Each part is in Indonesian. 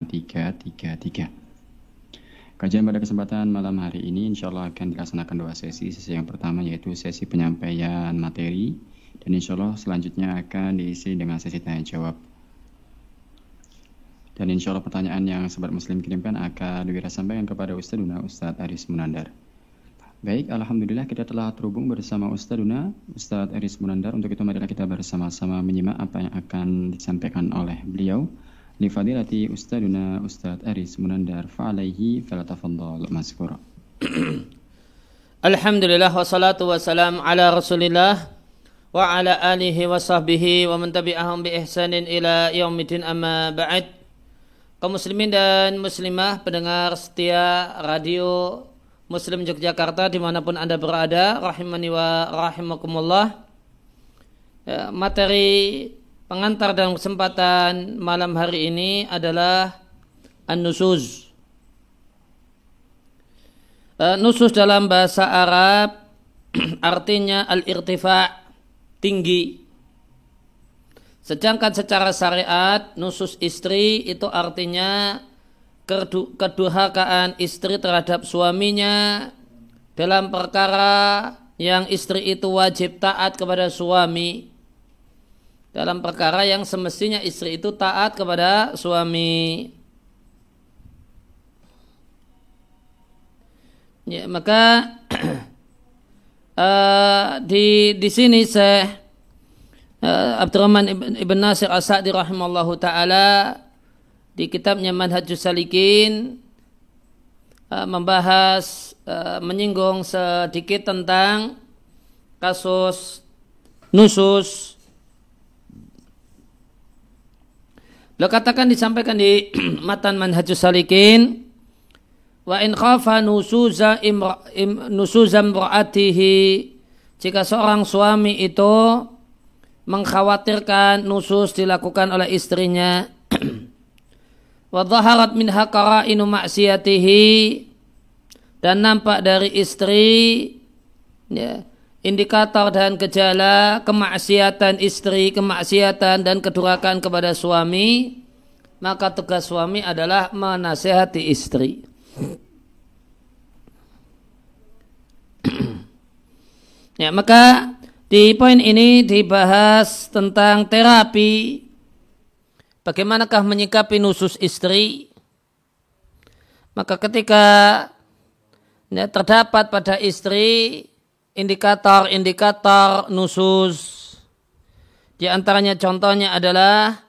333 Kajian pada kesempatan malam hari ini insya Allah akan dilaksanakan dua sesi. Sesi yang pertama yaitu sesi penyampaian materi Dan insya Allah selanjutnya akan diisi dengan sesi tanya jawab. Dan insya Allah pertanyaan yang Sobat Muslim kirimkan akan Dewira sampaikan kepada Ustadz Ustadz Aris Munandar. Baik, Alhamdulillah kita telah terhubung bersama Ustaduna Ustadz Aris Munandar. Untuk itu marilah kita bersama-sama menyimak apa yang akan disampaikan oleh beliau lifadilati ustaduna Ustadz Aris Munandar fa'alaihi falatafadhal maskura. Alhamdulillah wassalatu wassalam ala Rasulillah wa ala alihi wa sahbihi wa mentabi'ahum bi ihsanin ila yaumidin amma ba'd. Kaum muslimin dan muslimah pendengar setia radio Muslim Yogyakarta di mana pun anda berada rahimani wa rahimakumullah. Ya, materi pengantar dalam kesempatan malam hari ini adalah an-nusuz. Uh, nusus dalam bahasa Arab artinya al-irtifa tinggi. Sedangkan secara syariat nusus istri itu artinya kedurhakaan istri terhadap suaminya dalam perkara yang istri itu wajib taat kepada suami dalam perkara yang semestinya istri itu taat kepada suami. Ya, maka uh, di di sini saya uh, Abdurrahman ibn, ibn Nasir As-Sa'di rahimallahu taala di kitabnya Manhajus Salikin uh, membahas uh, menyinggung sedikit tentang kasus nusus Beliau katakan disampaikan di matan manhajus salikin wa in khafa nusuza imra, im, nusuzam ra'atihi jika seorang suami itu mengkhawatirkan nusus dilakukan oleh istrinya wa dhaharat min qara'inu maksiatihi dan nampak dari istri ya, indikator dan gejala kemaksiatan istri, kemaksiatan dan kedurakan kepada suami, maka tugas suami adalah menasehati istri. ya, maka di poin ini dibahas tentang terapi. Bagaimanakah menyikapi nusus istri? Maka ketika ya, terdapat pada istri indikator-indikator nusus. Di antaranya contohnya adalah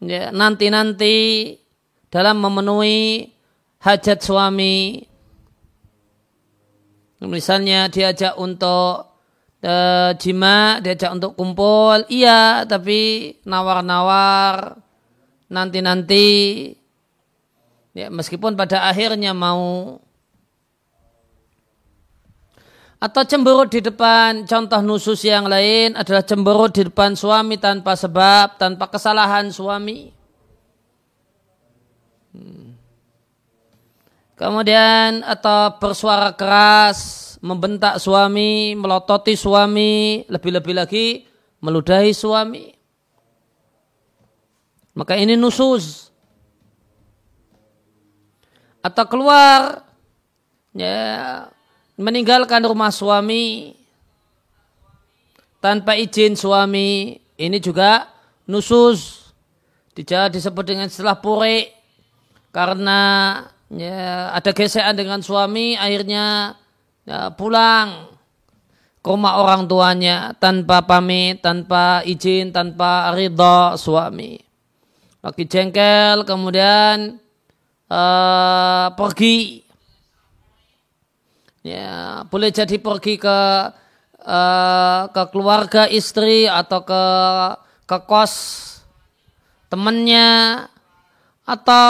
ya, nanti-nanti dalam memenuhi hajat suami. Misalnya diajak untuk uh, jima, diajak untuk kumpul, iya, tapi nawar-nawar, nanti-nanti, ya, meskipun pada akhirnya mau atau cemberut di depan contoh nusus yang lain adalah cemberut di depan suami tanpa sebab, tanpa kesalahan suami. Hmm. Kemudian atau bersuara keras, membentak suami, melototi suami, lebih-lebih lagi meludahi suami. Maka ini nusus. Atau keluar ya meninggalkan rumah suami tanpa izin suami. Ini juga nusus. Disebut dengan istilah pure karena ya, ada gesekan dengan suami akhirnya ya, pulang ke rumah orang tuanya tanpa pamit, tanpa izin, tanpa ridho suami. Lagi jengkel kemudian uh, pergi ya boleh jadi pergi ke uh, ke keluarga istri atau ke ke kos temannya atau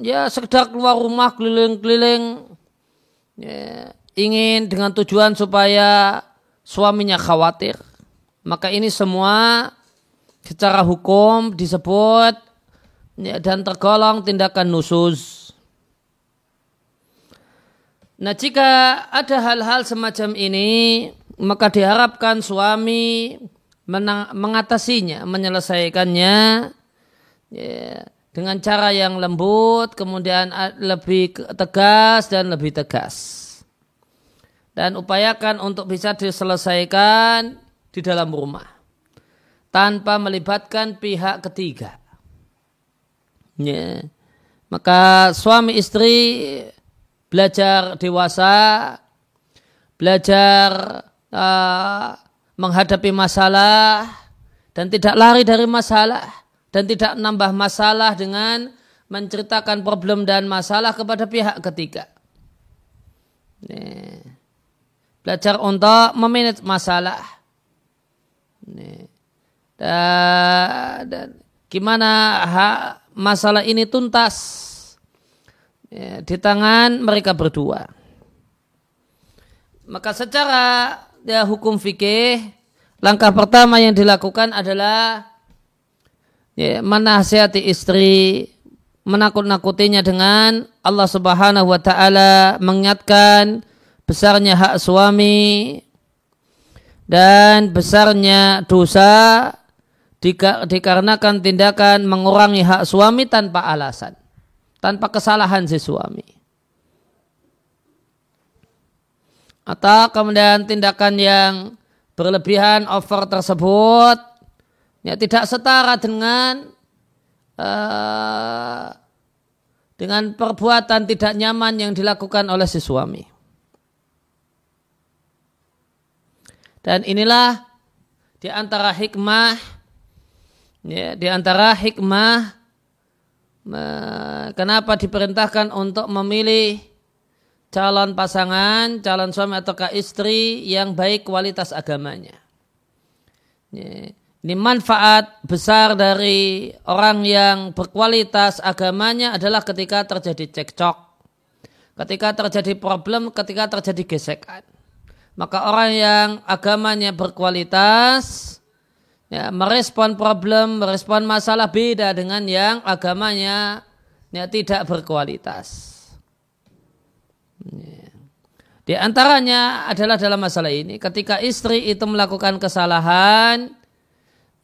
ya sekedar keluar rumah keliling-keliling. Ya, ingin dengan tujuan supaya suaminya khawatir. Maka ini semua secara hukum disebut ya, dan tergolong tindakan nusus Nah jika ada hal-hal semacam ini maka diharapkan suami mengatasinya, menyelesaikannya ya, dengan cara yang lembut, kemudian lebih tegas dan lebih tegas. Dan upayakan untuk bisa diselesaikan di dalam rumah tanpa melibatkan pihak ketiga. Ya. Maka suami istri belajar dewasa, belajar uh, menghadapi masalah dan tidak lari dari masalah dan tidak menambah masalah dengan menceritakan problem dan masalah kepada pihak ketiga. Nih. Belajar untuk memanage masalah. Nih. Dan, dan gimana hak masalah ini tuntas ya, di tangan mereka berdua. Maka secara ya, hukum fikih langkah pertama yang dilakukan adalah ya, menasihati istri, menakut-nakutinya dengan Allah Subhanahu wa taala mengingatkan besarnya hak suami dan besarnya dosa dikarenakan tindakan mengurangi hak suami tanpa alasan, tanpa kesalahan si suami. Atau kemudian tindakan yang berlebihan over tersebut ya tidak setara dengan uh, dengan perbuatan tidak nyaman yang dilakukan oleh si suami. Dan inilah di antara hikmah ya, di antara hikmah kenapa diperintahkan untuk memilih calon pasangan, calon suami atau istri yang baik kualitas agamanya. Ya ini manfaat besar dari orang yang berkualitas agamanya adalah ketika terjadi cekcok. Ketika terjadi problem, ketika terjadi gesekan. Maka orang yang agamanya berkualitas, ya, merespon problem, merespon masalah beda dengan yang agamanya ya, tidak berkualitas. Ya. Di antaranya adalah dalam masalah ini, ketika istri itu melakukan kesalahan,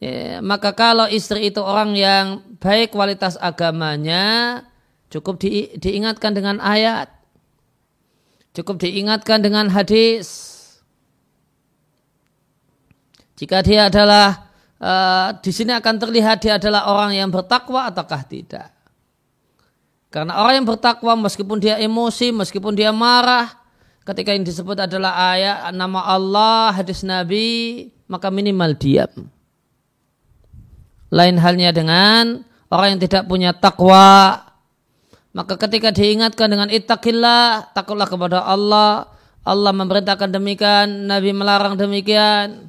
Ya, maka kalau istri itu orang yang baik kualitas agamanya, cukup di, diingatkan dengan ayat, cukup diingatkan dengan hadis. Jika dia adalah uh, di sini akan terlihat dia adalah orang yang bertakwa ataukah tidak. Karena orang yang bertakwa meskipun dia emosi, meskipun dia marah, ketika yang disebut adalah ayat nama Allah, hadis Nabi, maka minimal diam. Lain halnya dengan orang yang tidak punya takwa. Maka ketika diingatkan dengan ittaqillah, takutlah kepada Allah. Allah memerintahkan demikian, Nabi melarang demikian.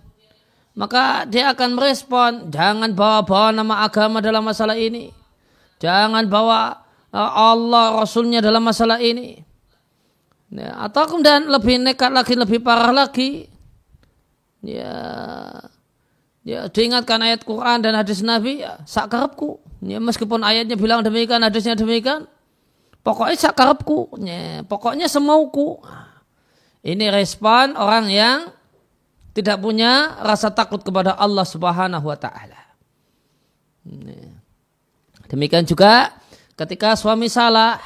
Maka dia akan merespon, jangan bawa-bawa nama agama dalam masalah ini. Jangan bawa uh, Allah, Rasulnya dalam masalah ini. Ya, atau kemudian lebih nekat lagi, lebih parah lagi. Ya, Ya, diingatkan ayat Quran dan hadis Nabi, ya, sakarepku. Ya, meskipun ayatnya bilang demikian, hadisnya demikian, pokoknya sakarepku. Ya, pokoknya semauku. Ini respon orang yang tidak punya rasa takut kepada Allah Subhanahu wa taala. Demikian juga ketika suami salah.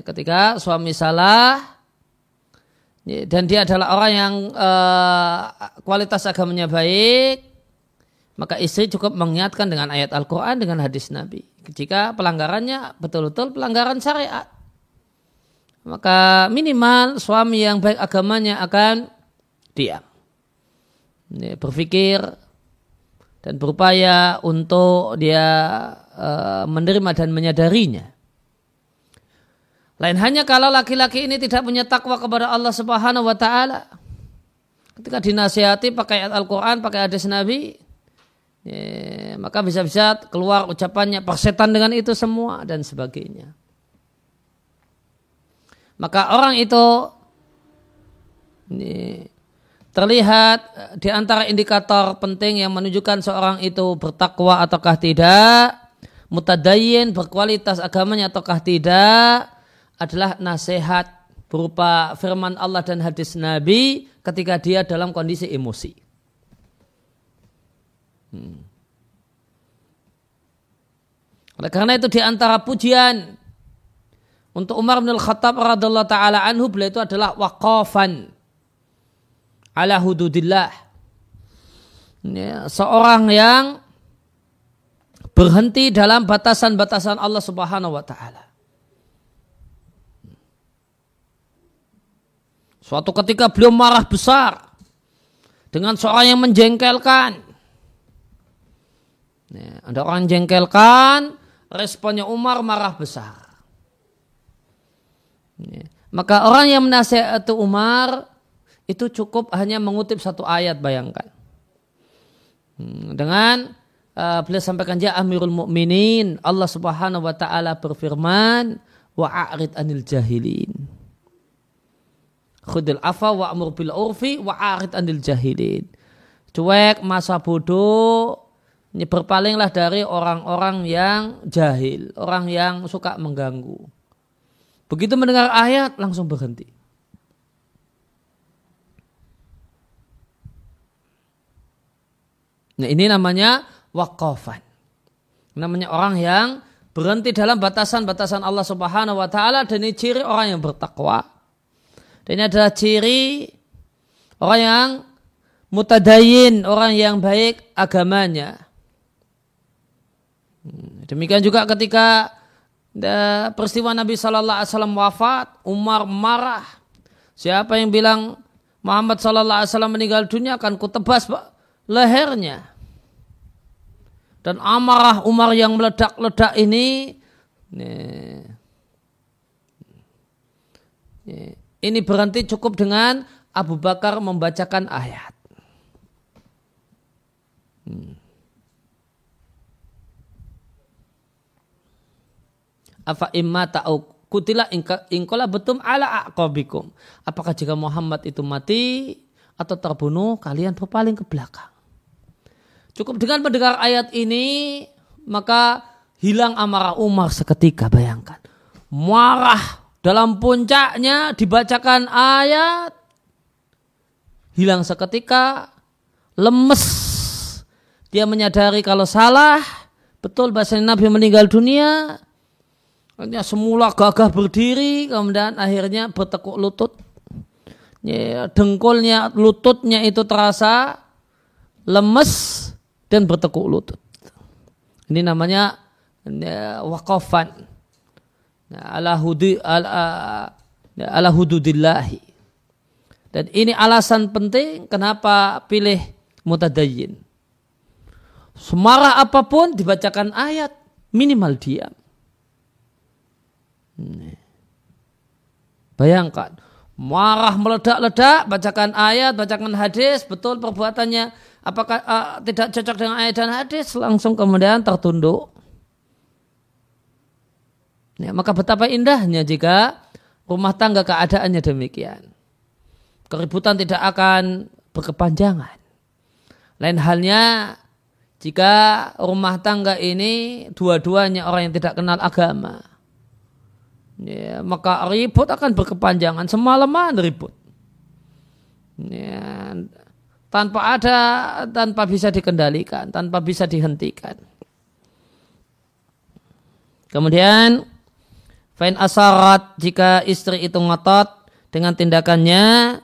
Ketika suami salah, dan dia adalah orang yang uh, kualitas agamanya baik, maka istri cukup mengingatkan dengan ayat Al-Quran dengan hadis Nabi. Jika pelanggarannya betul-betul pelanggaran syariat, maka minimal suami yang baik agamanya akan diam, berpikir dan berupaya untuk dia uh, menerima dan menyadarinya. Lain hanya kalau laki-laki ini tidak punya takwa kepada Allah Subhanahu wa taala. Ketika dinasihati pakai ayat Al-Qur'an, pakai hadis Nabi, ya, maka bisa-bisa keluar ucapannya persetan dengan itu semua dan sebagainya. Maka orang itu ini, terlihat di antara indikator penting yang menunjukkan seorang itu bertakwa ataukah tidak, mutadayin berkualitas agamanya ataukah tidak, adalah nasihat berupa firman Allah dan hadis Nabi ketika dia dalam kondisi emosi. Hmm. Oleh karena itu di antara pujian untuk Umar bin Al-Khattab radhiallahu taala anhu beliau itu adalah waqafan ala hududillah. Ya, seorang yang berhenti dalam batasan-batasan Allah Subhanahu wa taala. Suatu ketika beliau marah besar dengan seorang yang menjengkelkan. Ya, ada orang jengkelkan, responnya Umar marah besar. Ya. Maka orang yang menasihati Umar itu cukup hanya mengutip satu ayat bayangkan. Hmm, dengan uh, beliau sampaikan ya Amirul Mukminin Allah Subhanahu wa taala berfirman wa a'rid anil jahilin. Khudil afa wa amur bil urfi wa a'rid anil jahilin. Cuek masa bodoh berpalinglah dari orang-orang yang jahil, orang yang suka mengganggu. Begitu mendengar ayat langsung berhenti. Nah ini namanya wakafan. Namanya orang yang berhenti dalam batasan-batasan Allah Subhanahu wa taala dan ini ciri orang yang bertakwa. Dan ini adalah ciri orang yang mutadayin, orang yang baik agamanya. Demikian juga ketika peristiwa Nabi Shallallahu Alaihi Wasallam wafat, Umar marah. Siapa yang bilang Muhammad Shallallahu Alaihi Wasallam meninggal dunia akan kutebas lehernya. Dan amarah Umar yang meledak-ledak ini, ini berhenti cukup dengan Abu Bakar membacakan ayat. Hmm. afa imma ta'u kutila ingkola betum ala aqabikum. Apakah jika Muhammad itu mati atau terbunuh, kalian berpaling ke belakang. Cukup dengan mendengar ayat ini, maka hilang amarah Umar seketika, bayangkan. Marah dalam puncaknya dibacakan ayat, hilang seketika, lemes. Dia menyadari kalau salah, betul bahasa Nabi meninggal dunia, Akhirnya semula gagah berdiri, kemudian akhirnya bertekuk lutut. Ya, dengkulnya, lututnya itu terasa lemes dan bertekuk lutut. Ini namanya ya, wakafan. Ya, ala, hudi, ala, ala hududillahi. Dan ini alasan penting kenapa pilih mutadayin. Semarah apa pun dibacakan ayat, minimal diam. Bayangkan, marah meledak-ledak, bacakan ayat, bacakan hadis, betul perbuatannya apakah uh, tidak cocok dengan ayat dan hadis, langsung kemudian tertunduk. Ya, maka betapa indahnya jika rumah tangga keadaannya demikian. Keributan tidak akan berkepanjangan. Lain halnya jika rumah tangga ini dua-duanya orang yang tidak kenal agama ya, maka ribut akan berkepanjangan semalaman ribut ya, tanpa ada tanpa bisa dikendalikan tanpa bisa dihentikan. Kemudian fain asarat jika istri itu ngotot dengan tindakannya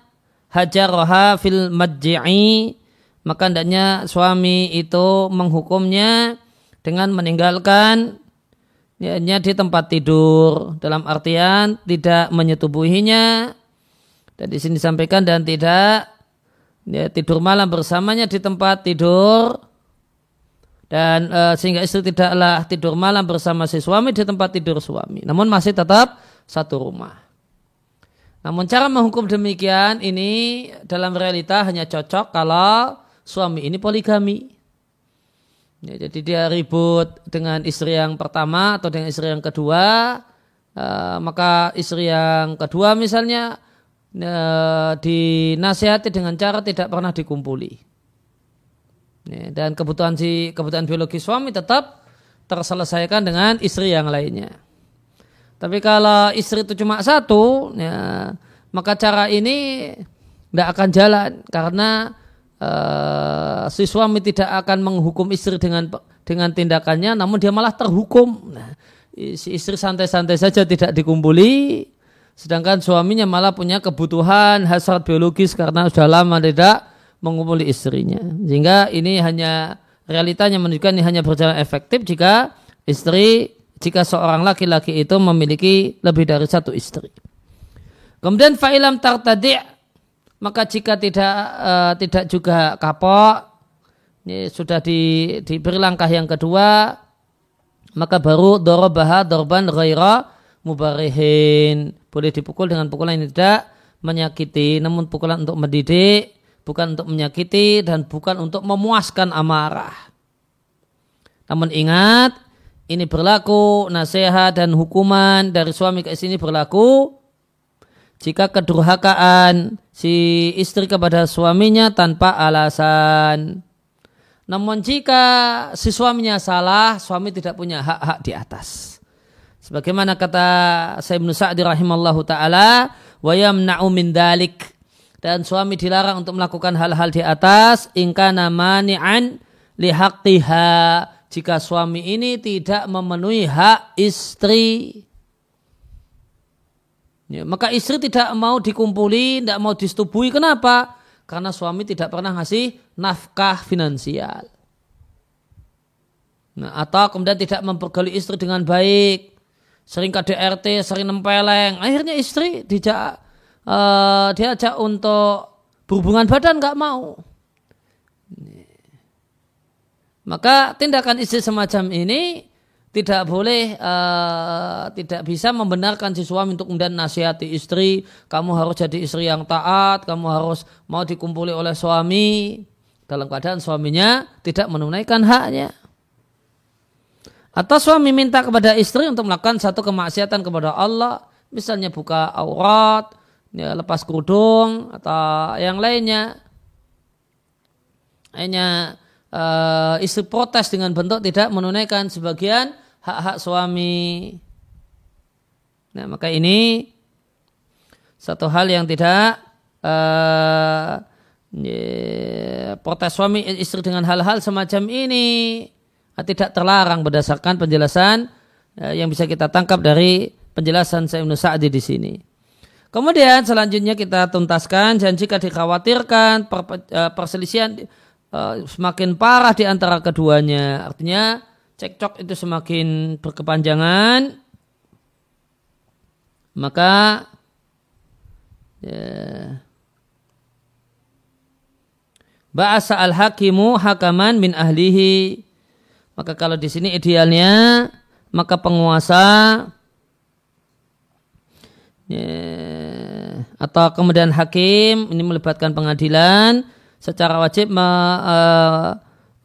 hajaroha fil majji'i maka hendaknya suami itu menghukumnya dengan meninggalkan ya, di tempat tidur. Dalam artian tidak menyetubuhinya. Dan di sini disampaikan dan tidak ya, tidur malam bersamanya di tempat tidur. Dan e, sehingga istri tidaklah tidur malam bersama si suami di tempat tidur suami. Namun masih tetap satu rumah. Namun cara menghukum demikian ini dalam realita hanya cocok kalau suami ini poligami. Ya, jadi dia ribut dengan istri yang pertama atau dengan istri yang kedua, uh, maka istri yang kedua misalnya uh, dinasihati dengan cara tidak pernah dikumpuli. Ya, dan kebutuhan si kebutuhan biologi suami tetap terselesaikan dengan istri yang lainnya. Tapi kalau istri itu cuma satu, ya, maka cara ini tidak akan jalan karena uh, si suami tidak akan menghukum istri dengan dengan tindakannya namun dia malah terhukum. Nah, si istri santai-santai saja tidak dikumpuli sedangkan suaminya malah punya kebutuhan hasrat biologis karena sudah lama tidak mengumpuli istrinya. Sehingga ini hanya realitanya menunjukkan ini hanya berjalan efektif jika istri jika seorang laki-laki itu memiliki lebih dari satu istri. Kemudian fa'ilam tartadi' maka jika tidak uh, tidak juga kapok ini sudah di, diberi langkah yang kedua maka baru dorobaha dorban ghaira mubarihin boleh dipukul dengan pukulan yang tidak menyakiti namun pukulan untuk mendidik bukan untuk menyakiti dan bukan untuk memuaskan amarah namun ingat ini berlaku nasihat dan hukuman dari suami ke istri ini berlaku jika kedurhakaan si istri kepada suaminya tanpa alasan. Namun jika si suaminya salah, suami tidak punya hak-hak di atas. Sebagaimana kata Sayyidina Sa'di rahimallahu taala, wa yamna'u min dalik dan suami dilarang untuk melakukan hal-hal di atas ingkana mani'an lihaqtiha jika suami ini tidak memenuhi hak istri. Ya, maka istri tidak mau dikumpuli, tidak mau disetubui. Kenapa? Karena suami tidak pernah ngasih nafkah finansial. Nah, atau kemudian tidak mempergauli istri dengan baik. Sering KDRT, sering nempeleng. Akhirnya istri dijak, uh, diajak untuk berhubungan badan nggak mau. Maka tindakan istri semacam ini tidak boleh uh, tidak bisa membenarkan si suami untuk kemudian nasihati istri kamu harus jadi istri yang taat kamu harus mau dikumpuli oleh suami dalam keadaan suaminya tidak menunaikan haknya atau suami minta kepada istri untuk melakukan satu kemaksiatan kepada Allah. Misalnya buka aurat ya, lepas kerudung atau yang lainnya. Hanya uh, istri protes dengan bentuk tidak menunaikan sebagian hak-hak suami. Nah, maka ini satu hal yang tidak uh, protes suami istri dengan hal-hal semacam ini tidak terlarang berdasarkan penjelasan uh, yang bisa kita tangkap dari penjelasan Sayyidina Sa'di di sini. Kemudian selanjutnya kita tuntaskan dan jika dikhawatirkan uh, perselisihan uh, semakin parah di antara keduanya, artinya cekcok itu semakin berkepanjangan maka ya, Ba'asa al-hakimu hakaman min ahlihi. Maka kalau di sini idealnya maka penguasa ya, atau kemudian hakim ini melibatkan pengadilan secara wajib me, uh,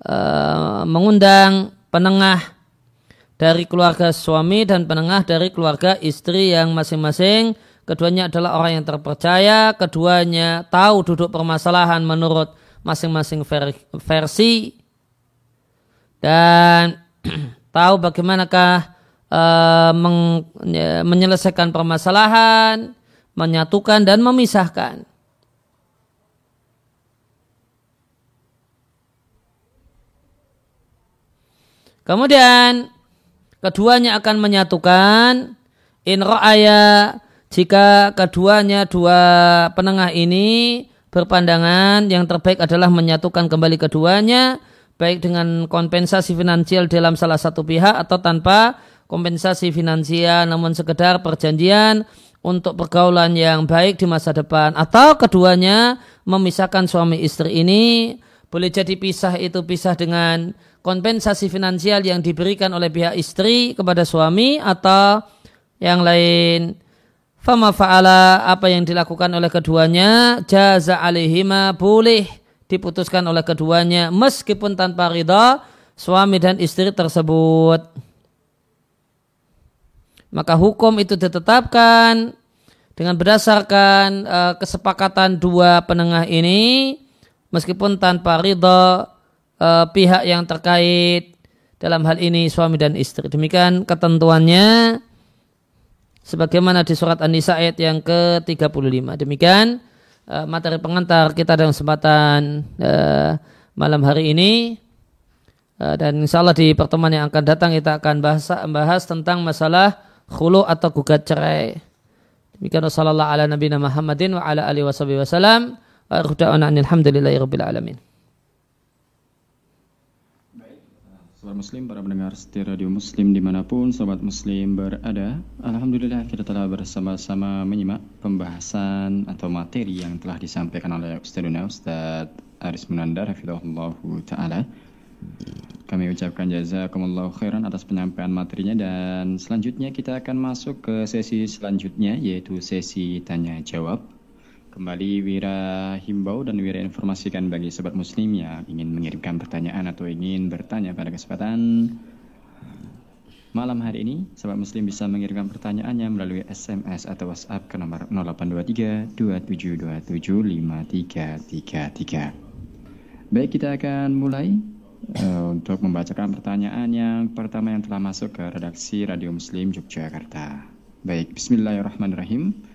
uh, mengundang penengah dari keluarga suami dan penengah dari keluarga istri yang masing-masing. Keduanya adalah orang yang terpercaya, keduanya tahu duduk permasalahan menurut masing-masing versi dan tahu bagaimanakah uh, meng, ya, menyelesaikan permasalahan, menyatukan dan memisahkan. Kemudian keduanya akan menyatukan in ra'aya jika keduanya dua penengah ini berpandangan yang terbaik adalah menyatukan kembali keduanya baik dengan kompensasi finansial dalam salah satu pihak atau tanpa kompensasi finansial namun sekedar perjanjian untuk pergaulan yang baik di masa depan atau keduanya memisahkan suami istri ini boleh jadi pisah itu pisah dengan kompensasi finansial yang diberikan oleh pihak istri kepada suami atau yang lain. Fama fa'ala apa yang dilakukan oleh keduanya jaza alihima boleh diputuskan oleh keduanya meskipun tanpa ridha suami dan istri tersebut. Maka hukum itu ditetapkan dengan berdasarkan uh, kesepakatan dua penengah ini meskipun tanpa ridha uh, pihak yang terkait dalam hal ini suami dan istri. Demikian ketentuannya sebagaimana di surat An-Nisa ayat yang ke-35. Demikian uh, materi pengantar kita dalam kesempatan uh, malam hari ini. Uh, dan insya Allah di pertemuan yang akan datang kita akan bahas, bahas tentang masalah khulu atau gugat cerai. Demikian ala nabiyina Muhammadin wa ala alihi wasallam. Wa alhamdulillahi rabbil alamin. Sobat Muslim, para pendengar setia radio Muslim di mana pun Sobat Muslim berada Alhamdulillah kita telah bersama-sama menyimak pembahasan atau materi yang telah disampaikan oleh Ustazuna Ustaz Aris Munandar Ta'ala. Kami ucapkan jazakumullah khairan atas penyampaian materinya dan selanjutnya kita akan masuk ke sesi selanjutnya yaitu sesi tanya jawab Kembali Wira himbau dan Wira informasikan bagi sobat muslim yang ingin mengirimkan pertanyaan atau ingin bertanya pada kesempatan malam hari ini, sobat muslim bisa mengirimkan pertanyaannya melalui SMS atau WhatsApp ke nomor 0823 2727 5333. Baik, kita akan mulai uh, untuk membacakan pertanyaan yang pertama yang telah masuk ke redaksi Radio Muslim Yogyakarta. Baik, bismillahirrahmanirrahim.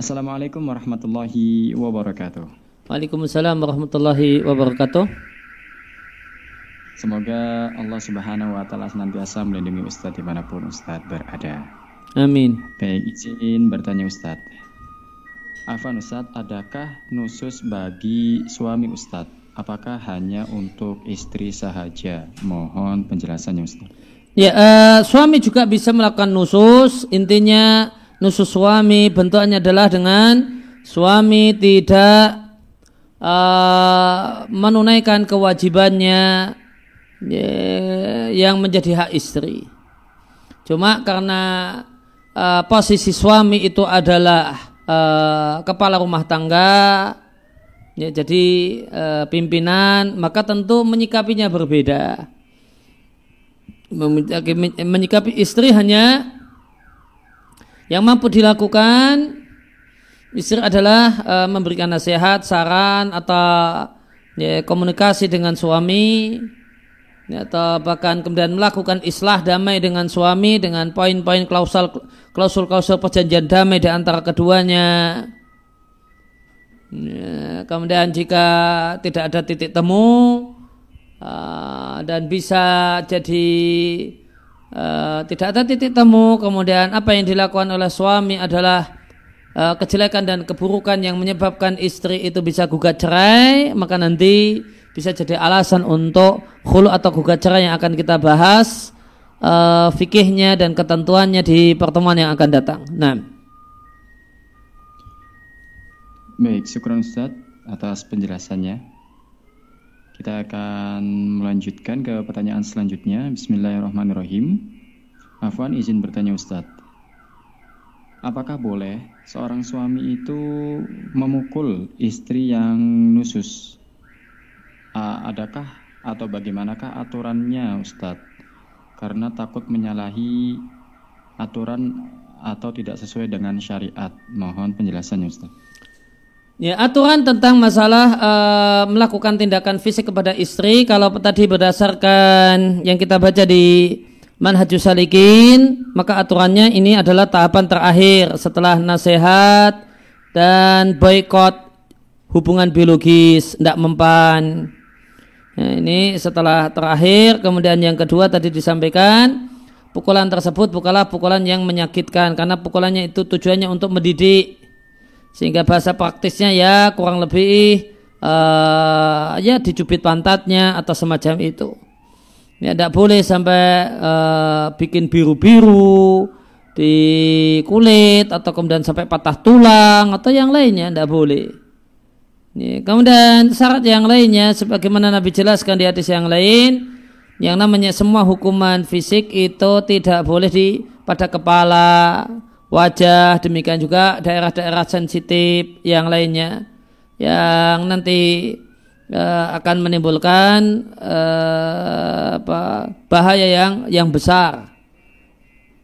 Assalamualaikum warahmatullahi wabarakatuh. Waalaikumsalam warahmatullahi wabarakatuh. Semoga Allah Subhanahu wa taala senantiasa melindungi Ustadz di mana pun Ustadz berada. Amin. Baik, izin bertanya Ustadz. Afan Ustadz, adakah nusus bagi suami Ustadz? Apakah hanya untuk istri sahaja? Mohon penjelasannya Ustadz. Ya, uh, suami juga bisa melakukan nusus. Intinya nusus suami bentuknya adalah dengan suami tidak uh, menunaikan kewajibannya yang menjadi hak istri. Cuma karena uh, posisi suami itu adalah uh, kepala rumah tangga, ya, jadi uh, pimpinan, maka tentu menyikapinya berbeda. Menyikapi istri hanya yang mampu dilakukan istri adalah e, memberikan nasihat, saran atau ya, komunikasi dengan suami ya, atau bahkan kemudian melakukan islah damai dengan suami dengan poin-poin klausul klausul-klausul perjanjian damai di antara keduanya. Ya, kemudian jika tidak ada titik temu uh, dan bisa jadi uh, tidak ada titik temu kemudian apa yang dilakukan oleh suami adalah uh, kejelekan dan keburukan yang menyebabkan istri itu bisa gugat cerai maka nanti bisa jadi alasan untuk khulu atau gugat cerai yang akan kita bahas uh, fikihnya dan ketentuannya di pertemuan yang akan datang. Nah. Baik, syukur Ustaz atas penjelasannya. Kita akan melanjutkan ke pertanyaan selanjutnya. Bismillahirrahmanirrahim. Afwan izin bertanya Ustadz. Apakah boleh seorang suami itu memukul istri yang nusus? adakah atau bagaimanakah aturannya Ustadz? Karena takut menyalahi aturan atau tidak sesuai dengan syariat. Mohon penjelasannya Ustadz. Ya, aturan tentang masalah uh, melakukan tindakan fisik kepada istri kalau tadi berdasarkan yang kita baca di Manhajus Salikin, maka aturannya ini adalah tahapan terakhir setelah nasihat dan boykot hubungan biologis, tidak mempan. Ya, ini setelah terakhir, kemudian yang kedua tadi disampaikan pukulan tersebut bukanlah pukulan yang menyakitkan karena pukulannya itu tujuannya untuk mendidik sehingga bahasa praktisnya ya kurang lebih uh, ya dicubit pantatnya atau semacam itu. Ya tidak boleh sampai uh, bikin biru-biru di kulit atau kemudian sampai patah tulang atau yang lainnya tidak boleh. Ya, kemudian syarat yang lainnya sebagaimana Nabi jelaskan di hadis yang lain yang namanya semua hukuman fisik itu tidak boleh di pada kepala wajah, demikian juga daerah-daerah sensitif yang lainnya yang nanti uh, akan menimbulkan uh, apa, bahaya yang yang besar.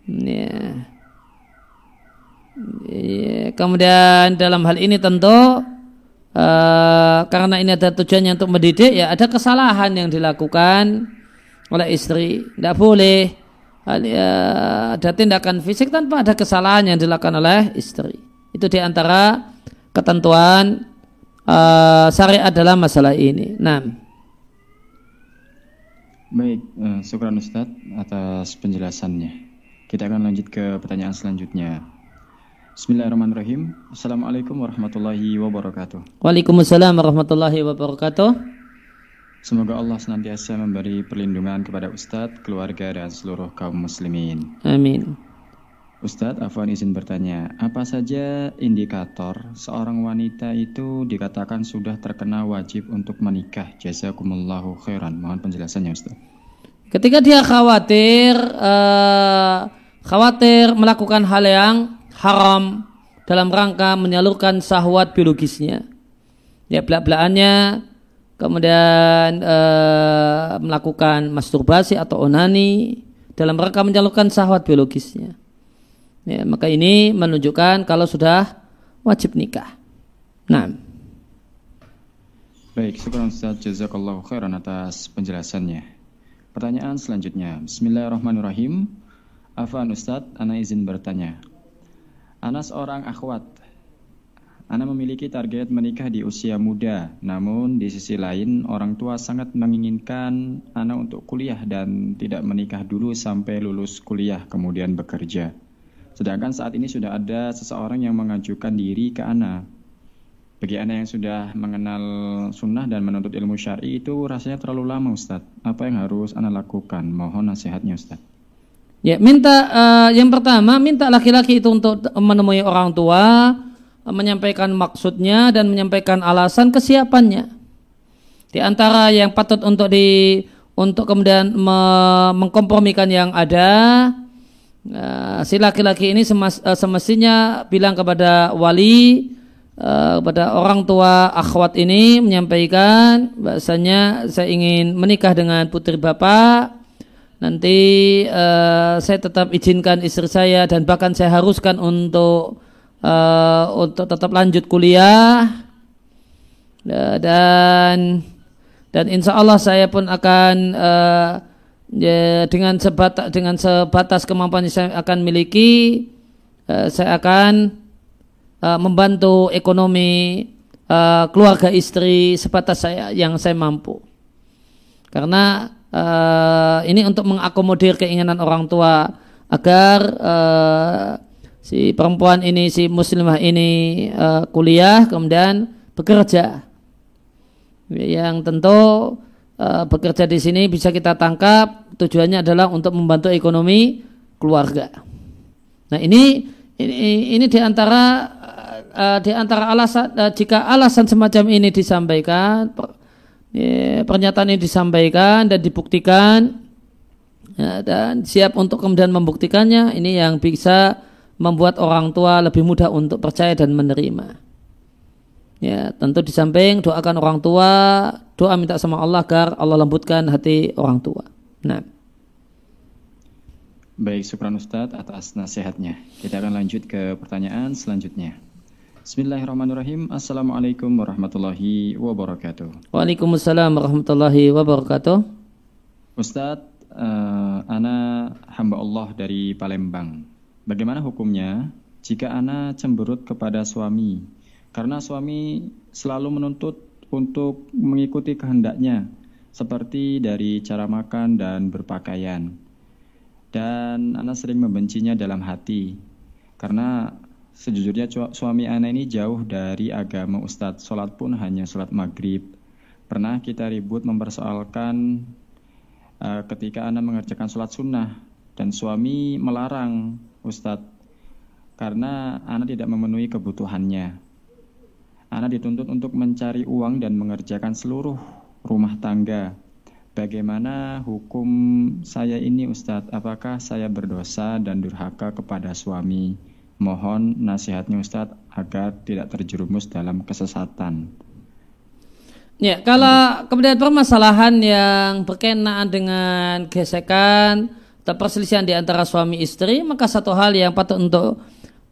Yeah. Yeah. Kemudian dalam hal ini tentu uh, karena ini ada tujuannya untuk mendidik ya ada kesalahan yang dilakukan oleh istri. Tidak boleh ada tindakan fisik tanpa ada kesalahan yang dilakukan oleh istri. Itu di antara ketentuan uh, syariat dalam masalah ini. Nah. Baik, uh, syukran Ustadz atas penjelasannya. Kita akan lanjut ke pertanyaan selanjutnya. Bismillahirrahmanirrahim. Assalamualaikum warahmatullahi wabarakatuh. Waalaikumsalam warahmatullahi wabarakatuh. Semoga Allah senantiasa memberi perlindungan kepada Ustadz, keluarga, dan seluruh kaum muslimin. Amin. Ustadz, Afwan izin bertanya, apa saja indikator seorang wanita itu dikatakan sudah terkena wajib untuk menikah? Jazakumullahu khairan. Mohon penjelasannya Ustadz. Ketika dia khawatir, uh, khawatir melakukan hal yang haram dalam rangka menyalurkan sahwat biologisnya. Ya belak-belakannya kemudian e, melakukan masturbasi atau onani dalam rangka menyalurkan sahwat biologisnya. Ya, maka ini menunjukkan kalau sudah wajib nikah. Nah. Baik, syukur Ustaz jazakallahu khairan atas penjelasannya. Pertanyaan selanjutnya. Bismillahirrahmanirrahim. Afan Ustaz, ana izin bertanya. Ana seorang akhwat. Ana memiliki target menikah di usia muda, namun di sisi lain orang tua sangat menginginkan Ana untuk kuliah dan tidak menikah dulu sampai lulus kuliah kemudian bekerja. Sedangkan saat ini sudah ada seseorang yang mengajukan diri ke Ana. Bagi Ana yang sudah mengenal sunnah dan menuntut ilmu syari itu rasanya terlalu lama Ustadz. Apa yang harus Ana lakukan? Mohon nasihatnya Ustadz. Ya, minta uh, yang pertama minta laki-laki itu untuk menemui orang tua, menyampaikan maksudnya dan menyampaikan alasan kesiapannya. Di antara yang patut untuk di untuk kemudian me, mengkompromikan yang ada, uh, si laki-laki ini semas, uh, semestinya bilang kepada wali uh, kepada orang tua akhwat ini menyampaikan bahasanya saya ingin menikah dengan putri bapak nanti uh, saya tetap izinkan istri saya dan bahkan saya haruskan untuk uh, untuk tetap lanjut kuliah. Dan dan insya Allah saya pun akan uh, ya, dengan sebatas dengan sebatas kemampuan yang saya akan miliki uh, saya akan uh, membantu ekonomi uh, keluarga istri sebatas saya yang saya mampu. Karena uh, ini untuk mengakomodir keinginan orang tua agar si perempuan ini si muslimah ini uh, kuliah kemudian bekerja yang tentu uh, bekerja di sini bisa kita tangkap tujuannya adalah untuk membantu ekonomi keluarga. Nah ini ini ini di antara uh, di antara alasan uh, jika alasan semacam ini disampaikan ya, pernyataan ini disampaikan dan dibuktikan ya, dan siap untuk kemudian membuktikannya ini yang bisa membuat orang tua lebih mudah untuk percaya dan menerima. Ya, tentu di samping doakan orang tua, doa minta sama Allah agar Allah lembutkan hati orang tua. Nah. Baik, syukran Ustadz atas nasihatnya. Kita akan lanjut ke pertanyaan selanjutnya. Bismillahirrahmanirrahim. Assalamualaikum warahmatullahi wabarakatuh. Waalaikumsalam warahmatullahi wabarakatuh. Ustadz, uh, Ana hamba Allah dari Palembang. Bagaimana hukumnya jika Ana cemberut kepada suami? Karena suami selalu menuntut untuk mengikuti kehendaknya, seperti dari cara makan dan berpakaian. Dan Ana sering membencinya dalam hati, karena Sejujurnya suami Ana ini jauh dari agama Ustadz. Sholat pun hanya sholat maghrib. Pernah kita ribut mempersoalkan uh, ketika Ana mengerjakan sholat sunnah. Dan suami melarang Ustadz. Karena Ana tidak memenuhi kebutuhannya. Ana dituntut untuk mencari uang dan mengerjakan seluruh rumah tangga. Bagaimana hukum saya ini Ustadz? Apakah saya berdosa dan durhaka kepada suami? Mohon nasihatnya Ustadz agar tidak terjerumus dalam kesesatan. Ya, kalau kemudian permasalahan yang berkenaan dengan gesekan perselisihan di antara suami istri, maka satu hal yang patut untuk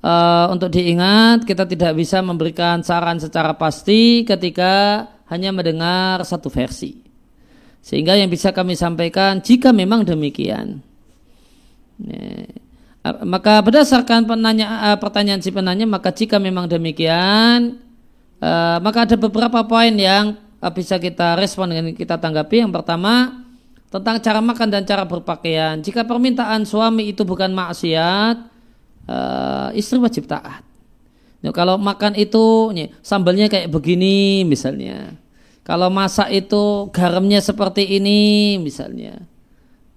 uh, untuk diingat, kita tidak bisa memberikan saran secara pasti ketika hanya mendengar satu versi. Sehingga yang bisa kami sampaikan jika memang demikian. Ya, maka berdasarkan penanya, pertanyaan si penanya maka jika memang demikian maka ada beberapa poin yang bisa kita respon dengan kita tanggapi yang pertama tentang cara makan dan cara berpakaian. Jika permintaan suami itu bukan maksiat, uh, istri wajib taat. Ya, kalau makan itu ya, sambalnya kayak begini misalnya. Kalau masak itu garamnya seperti ini misalnya.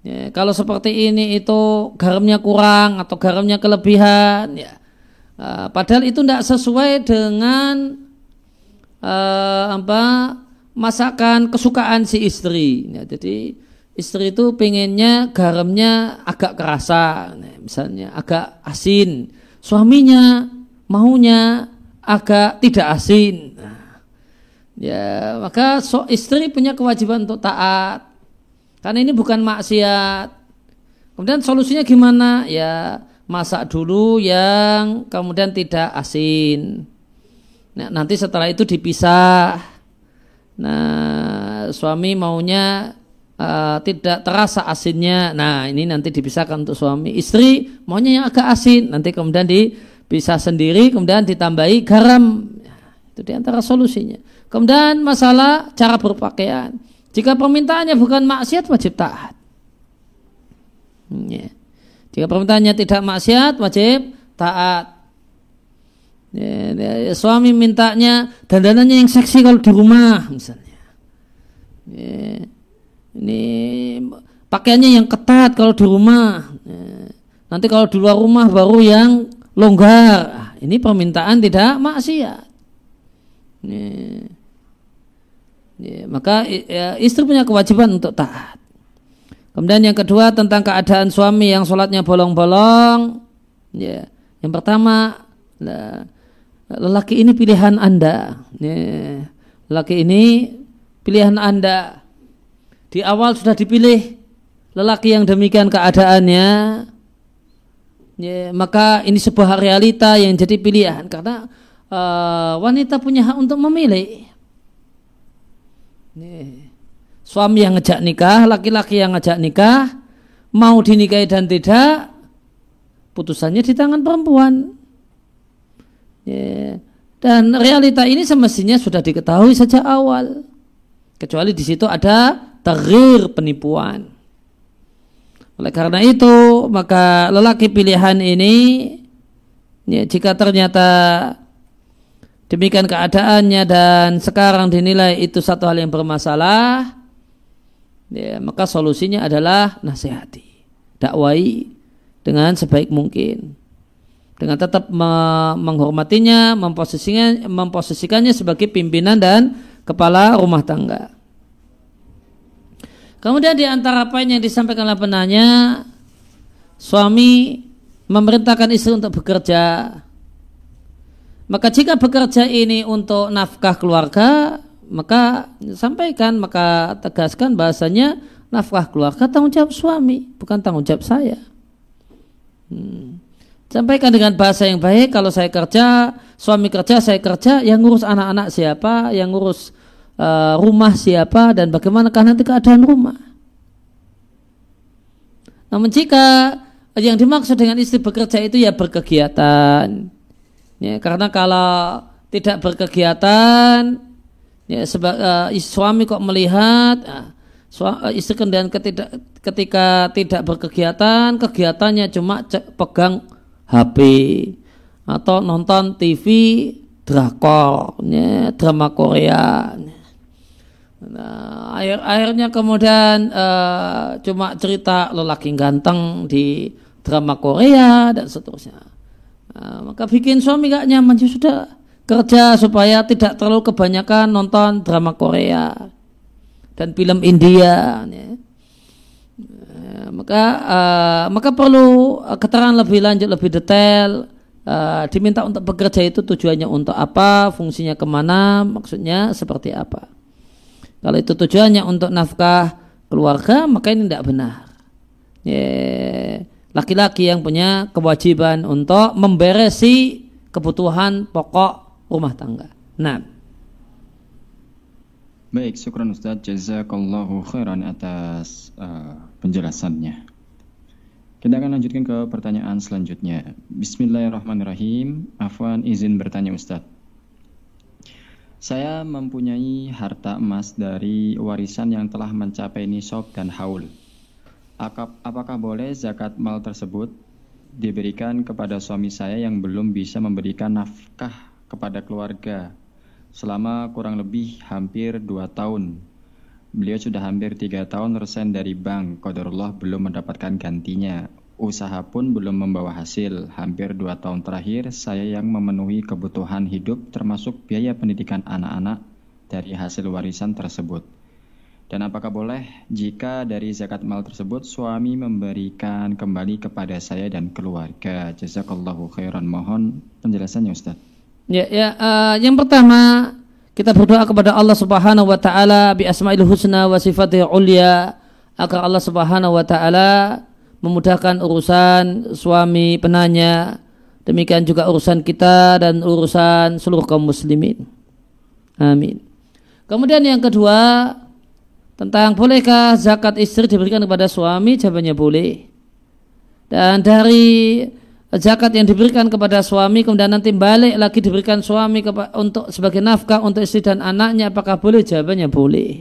Ya, kalau seperti ini itu garamnya kurang atau garamnya kelebihan ya. Uh, padahal itu tidak sesuai dengan uh, apa masakan kesukaan si istri. Ya, jadi istri itu pengennya garamnya agak kerasa, misalnya agak asin. Suaminya maunya agak tidak asin. Nah, ya, maka so, istri punya kewajiban untuk taat. Karena ini bukan maksiat. Kemudian solusinya gimana? Ya, masak dulu yang kemudian tidak asin. Nah, nanti setelah itu dipisah. Nah, suami maunya uh, tidak terasa asinnya. Nah, ini nanti dipisahkan untuk suami. Istri maunya yang agak asin. Nanti kemudian di bisa sendiri kemudian ditambahi garam itu di antara solusinya kemudian masalah cara berpakaian jika permintaannya bukan maksiat wajib taat ya. jika permintaannya tidak maksiat wajib taat ya, ya, suami mintanya dandanannya yang seksi kalau di rumah misalnya ya. Ini pakaiannya yang ketat kalau di rumah ya. nanti kalau di luar rumah baru yang longgar. Ah, ini permintaan tidak maksiat. Ini, maka ya, istri punya kewajiban untuk taat. Kemudian yang kedua tentang keadaan suami yang sholatnya bolong-bolong. Ya, yang pertama, lelaki ini pilihan anda. Ya, lelaki ini pilihan anda. Di awal sudah dipilih lelaki yang demikian keadaannya ya, maka ini sebuah realita yang jadi pilihan karena uh, wanita punya hak untuk memilih. Suami yang ngejak nikah, laki-laki yang ngejak nikah, mau dinikahi dan tidak, putusannya di tangan perempuan. Ya. Dan realita ini semestinya sudah diketahui sejak awal. Kecuali di situ ada terir penipuan. Oleh karena itu, maka lelaki pilihan ini ya, jika ternyata demikian keadaannya dan sekarang dinilai itu satu hal yang bermasalah, ya, maka solusinya adalah nasihati, dakwai dengan sebaik mungkin. Dengan tetap menghormatinya, memposisikannya sebagai pimpinan dan kepala rumah tangga. Kemudian di antara poin yang disampaikan oleh penanya, suami memerintahkan istri untuk bekerja. Maka jika bekerja ini untuk nafkah keluarga, maka sampaikan, maka tegaskan bahasanya nafkah keluarga tanggung jawab suami, bukan tanggung jawab saya. Hmm. Sampaikan dengan bahasa yang baik, kalau saya kerja, suami kerja, saya kerja, yang ngurus anak-anak siapa, yang ngurus uh, rumah siapa dan bagaimanakah nanti keadaan rumah. Namun jika yang dimaksud dengan istri bekerja itu ya berkegiatan. Ya, karena kalau tidak berkegiatan, ya sebab uh, suami kok melihat uh, istri kemudian ketika, ketika tidak berkegiatan, kegiatannya cuma pegang HP atau nonton TV drakor, ya, drama Korea. Ya. Nah, akhir akhirnya kemudian uh, cuma cerita lelaki ganteng di drama Korea dan seterusnya. Nah, maka bikin suami gak nyaman ya sudah kerja supaya tidak terlalu kebanyakan nonton drama Korea dan film India. Ya. Nah, maka uh, maka perlu keterangan lebih lanjut lebih detail. Uh, diminta untuk bekerja itu tujuannya untuk apa, fungsinya ke mana, maksudnya seperti apa. Kalau itu tujuannya untuk nafkah keluarga, maka ini tidak benar. Laki-laki yang punya kewajiban untuk memberesi kebutuhan pokok rumah tangga. Nah. Baik, syukran Ustaz. Jazakallahu khairan atas uh, penjelasannya. Kita akan lanjutkan ke pertanyaan selanjutnya. Bismillahirrahmanirrahim. Afwan izin bertanya Ustaz. Saya mempunyai harta emas dari warisan yang telah mencapai nisab dan haul. Apakah boleh zakat mal tersebut diberikan kepada suami saya yang belum bisa memberikan nafkah kepada keluarga selama kurang lebih hampir dua tahun. Beliau sudah hampir tiga tahun resign dari bank. Qadarullah belum mendapatkan gantinya. Usaha pun belum membawa hasil. Hampir dua tahun terakhir, saya yang memenuhi kebutuhan hidup termasuk biaya pendidikan anak-anak dari hasil warisan tersebut. Dan apakah boleh jika dari zakat mal tersebut suami memberikan kembali kepada saya dan keluarga? Jazakallahu khairan. Mohon penjelasannya Ustaz. Ya, ya uh, yang pertama kita berdoa kepada Allah Subhanahu wa taala bi asmaul husna wa sifatihil ulya agar Allah Subhanahu wa taala memudahkan urusan suami penanya, demikian juga urusan kita dan urusan seluruh kaum muslimin. Amin. Kemudian yang kedua, tentang bolehkah zakat istri diberikan kepada suami? Jawabannya boleh. Dan dari zakat yang diberikan kepada suami kemudian nanti balik lagi diberikan suami untuk sebagai nafkah untuk istri dan anaknya apakah boleh? Jawabannya boleh.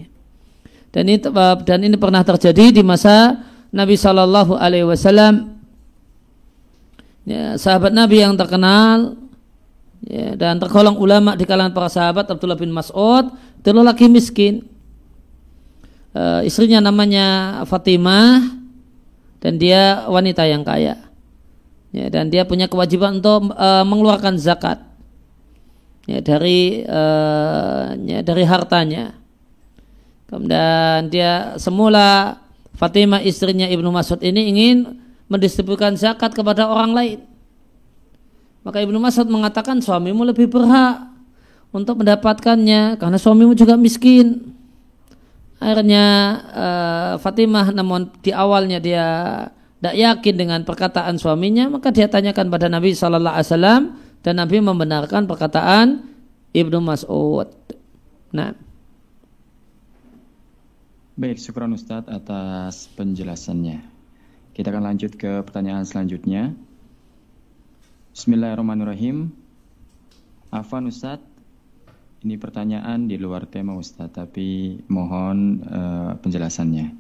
Dan ini dan ini pernah terjadi di masa Nabi Shallallahu Alaihi Wasallam. Ya, sahabat Nabi yang terkenal ya, dan tergolong ulama di kalangan para sahabat Abdullah bin Mas'ud itu laki miskin. Uh, istrinya namanya Fatimah dan dia wanita yang kaya. Ya, dan dia punya kewajiban untuk uh, mengeluarkan zakat. Ya, dari uh, ya, dari hartanya. Kemudian dia semula Fatimah istrinya Ibnu Mas'ud ini ingin mendistribusikan zakat kepada orang lain. Maka Ibnu Mas'ud mengatakan suamimu lebih berhak untuk mendapatkannya karena suamimu juga miskin. Akhirnya uh, Fatimah namun di awalnya dia tidak yakin dengan perkataan suaminya maka dia tanyakan pada Nabi Shallallahu Alaihi Wasallam dan Nabi membenarkan perkataan Ibnu Mas'ud. Nah. Baik, syukuran Ustadz atas penjelasannya. Kita akan lanjut ke pertanyaan selanjutnya. Bismillahirrahmanirrahim. Afan Ustadz, ini pertanyaan di luar tema Ustadz, tapi mohon uh, penjelasannya.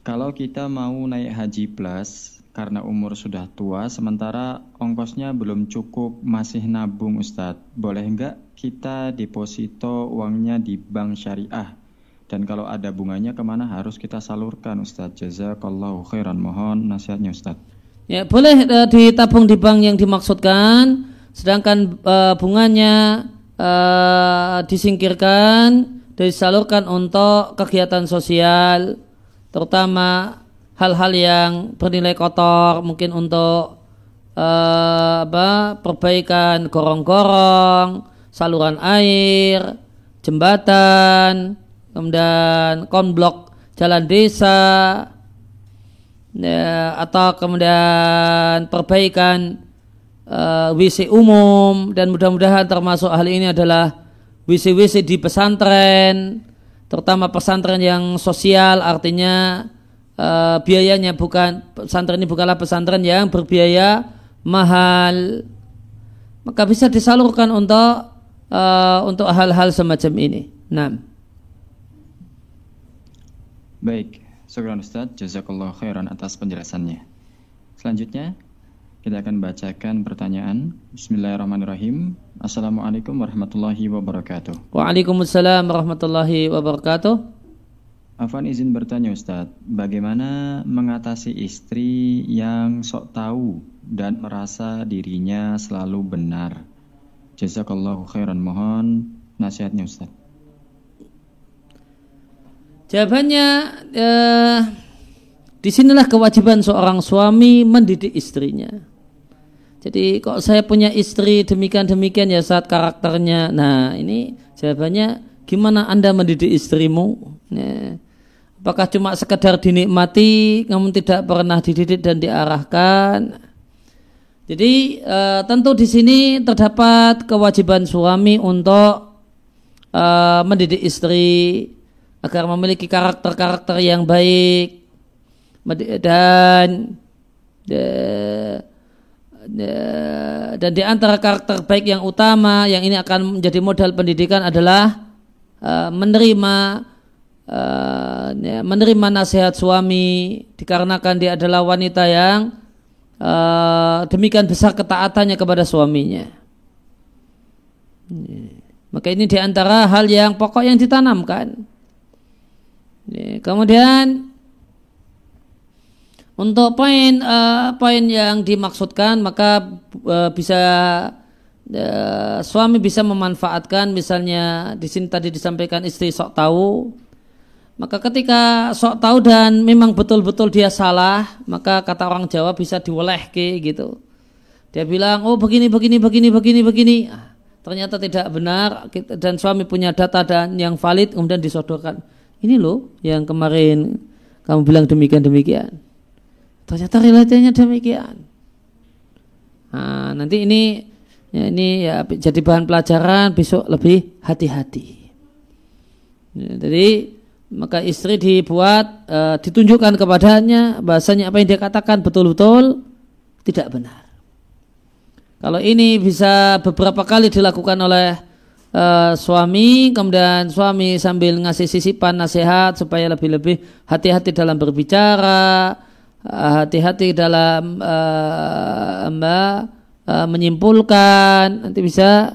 Kalau kita mau naik haji plus karena umur sudah tua, sementara ongkosnya belum cukup, masih nabung Ustadz, boleh enggak kita deposito uangnya di bank syariah? Dan kalau ada bunganya ke mana harus kita salurkan Ustaz Jazakallahu khairan. Mohon nasihatnya Ustaz Ya boleh uh, ditabung di bank yang dimaksudkan. Sedangkan uh, bunganya uh, disingkirkan disalurkan untuk kegiatan sosial Terutama hal-hal yang bernilai kotor Mungkin untuk uh, apa, perbaikan gorong-gorong Saluran air Jembatan kemudian konblok jalan desa ya, atau kemudian perbaikan uh, WC umum dan mudah-mudahan termasuk hal ini adalah WC-WC di pesantren terutama pesantren yang sosial artinya uh, biayanya bukan pesantren ini bukanlah pesantren yang berbiaya mahal maka bisa disalurkan untuk uh, untuk hal-hal semacam ini. Nah. Baik, syukur Ustaz, jazakallah khairan atas penjelasannya. Selanjutnya, kita akan bacakan pertanyaan. Bismillahirrahmanirrahim. Assalamualaikum warahmatullahi wabarakatuh. Waalaikumsalam warahmatullahi wabarakatuh. Afan izin bertanya Ustadz, bagaimana mengatasi istri yang sok tahu dan merasa dirinya selalu benar? Jazakallahu khairan mohon nasihatnya Ustadz. Jawabannya eh, di sinilah kewajiban seorang suami mendidik istrinya. Jadi kok saya punya istri demikian demikian ya saat karakternya. Nah ini jawabannya gimana anda mendidik istrimu? Ya. Apakah cuma sekedar dinikmati, namun tidak pernah dididik dan diarahkan? Jadi e, tentu di sini terdapat kewajiban suami untuk e, mendidik istri agar memiliki karakter-karakter yang baik dan dan di antara karakter baik yang utama yang ini akan menjadi modal pendidikan adalah uh, menerima uh, ya, menerima nasihat suami dikarenakan dia adalah wanita yang uh, demikian besar ketaatannya kepada suaminya. Maka ini di antara hal yang pokok yang ditanamkan. Kemudian untuk poin uh, poin yang dimaksudkan maka uh, bisa uh, suami bisa memanfaatkan misalnya di sini tadi disampaikan istri sok tahu. Maka ketika sok tahu dan memang betul-betul dia salah maka kata orang Jawa bisa diwelehke gitu. Dia bilang oh begini begini begini begini begini. Ah, ternyata tidak benar dan suami punya data dan yang valid kemudian disodorkan ini loh yang kemarin kamu bilang demikian demikian Ternyata realitanya demikian. Nah, nanti ini ya, ini ya jadi bahan pelajaran besok lebih hati-hati. Ya, jadi maka istri dibuat uh, ditunjukkan kepadanya bahasanya apa yang dia katakan betul-betul tidak benar. Kalau ini bisa beberapa kali dilakukan oleh uh, suami, kemudian suami sambil ngasih sisipan nasihat supaya lebih-lebih hati-hati dalam berbicara, Ah, hati-hati dalam uh, mbak uh, menyimpulkan. Nanti bisa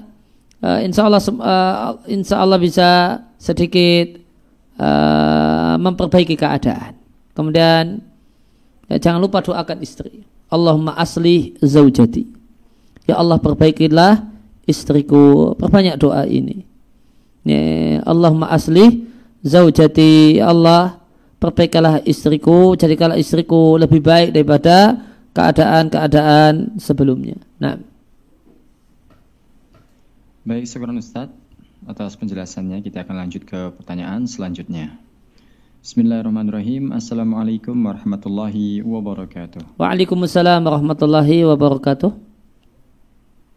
uh, insya Allah uh, insya Allah bisa sedikit uh, memperbaiki keadaan. Kemudian ya, jangan lupa doakan istri. Allahumma asli zaujati. Ya Allah perbaikilah istriku perbanyak doa ini ya, Allahumma asli zaujati ya Allah perbaikilah istriku, jadikanlah istriku lebih baik daripada keadaan-keadaan sebelumnya. Nah. Baik, syukuran Ustaz atas penjelasannya. Kita akan lanjut ke pertanyaan selanjutnya. Bismillahirrahmanirrahim. Assalamualaikum warahmatullahi wabarakatuh. Waalaikumsalam warahmatullahi wabarakatuh.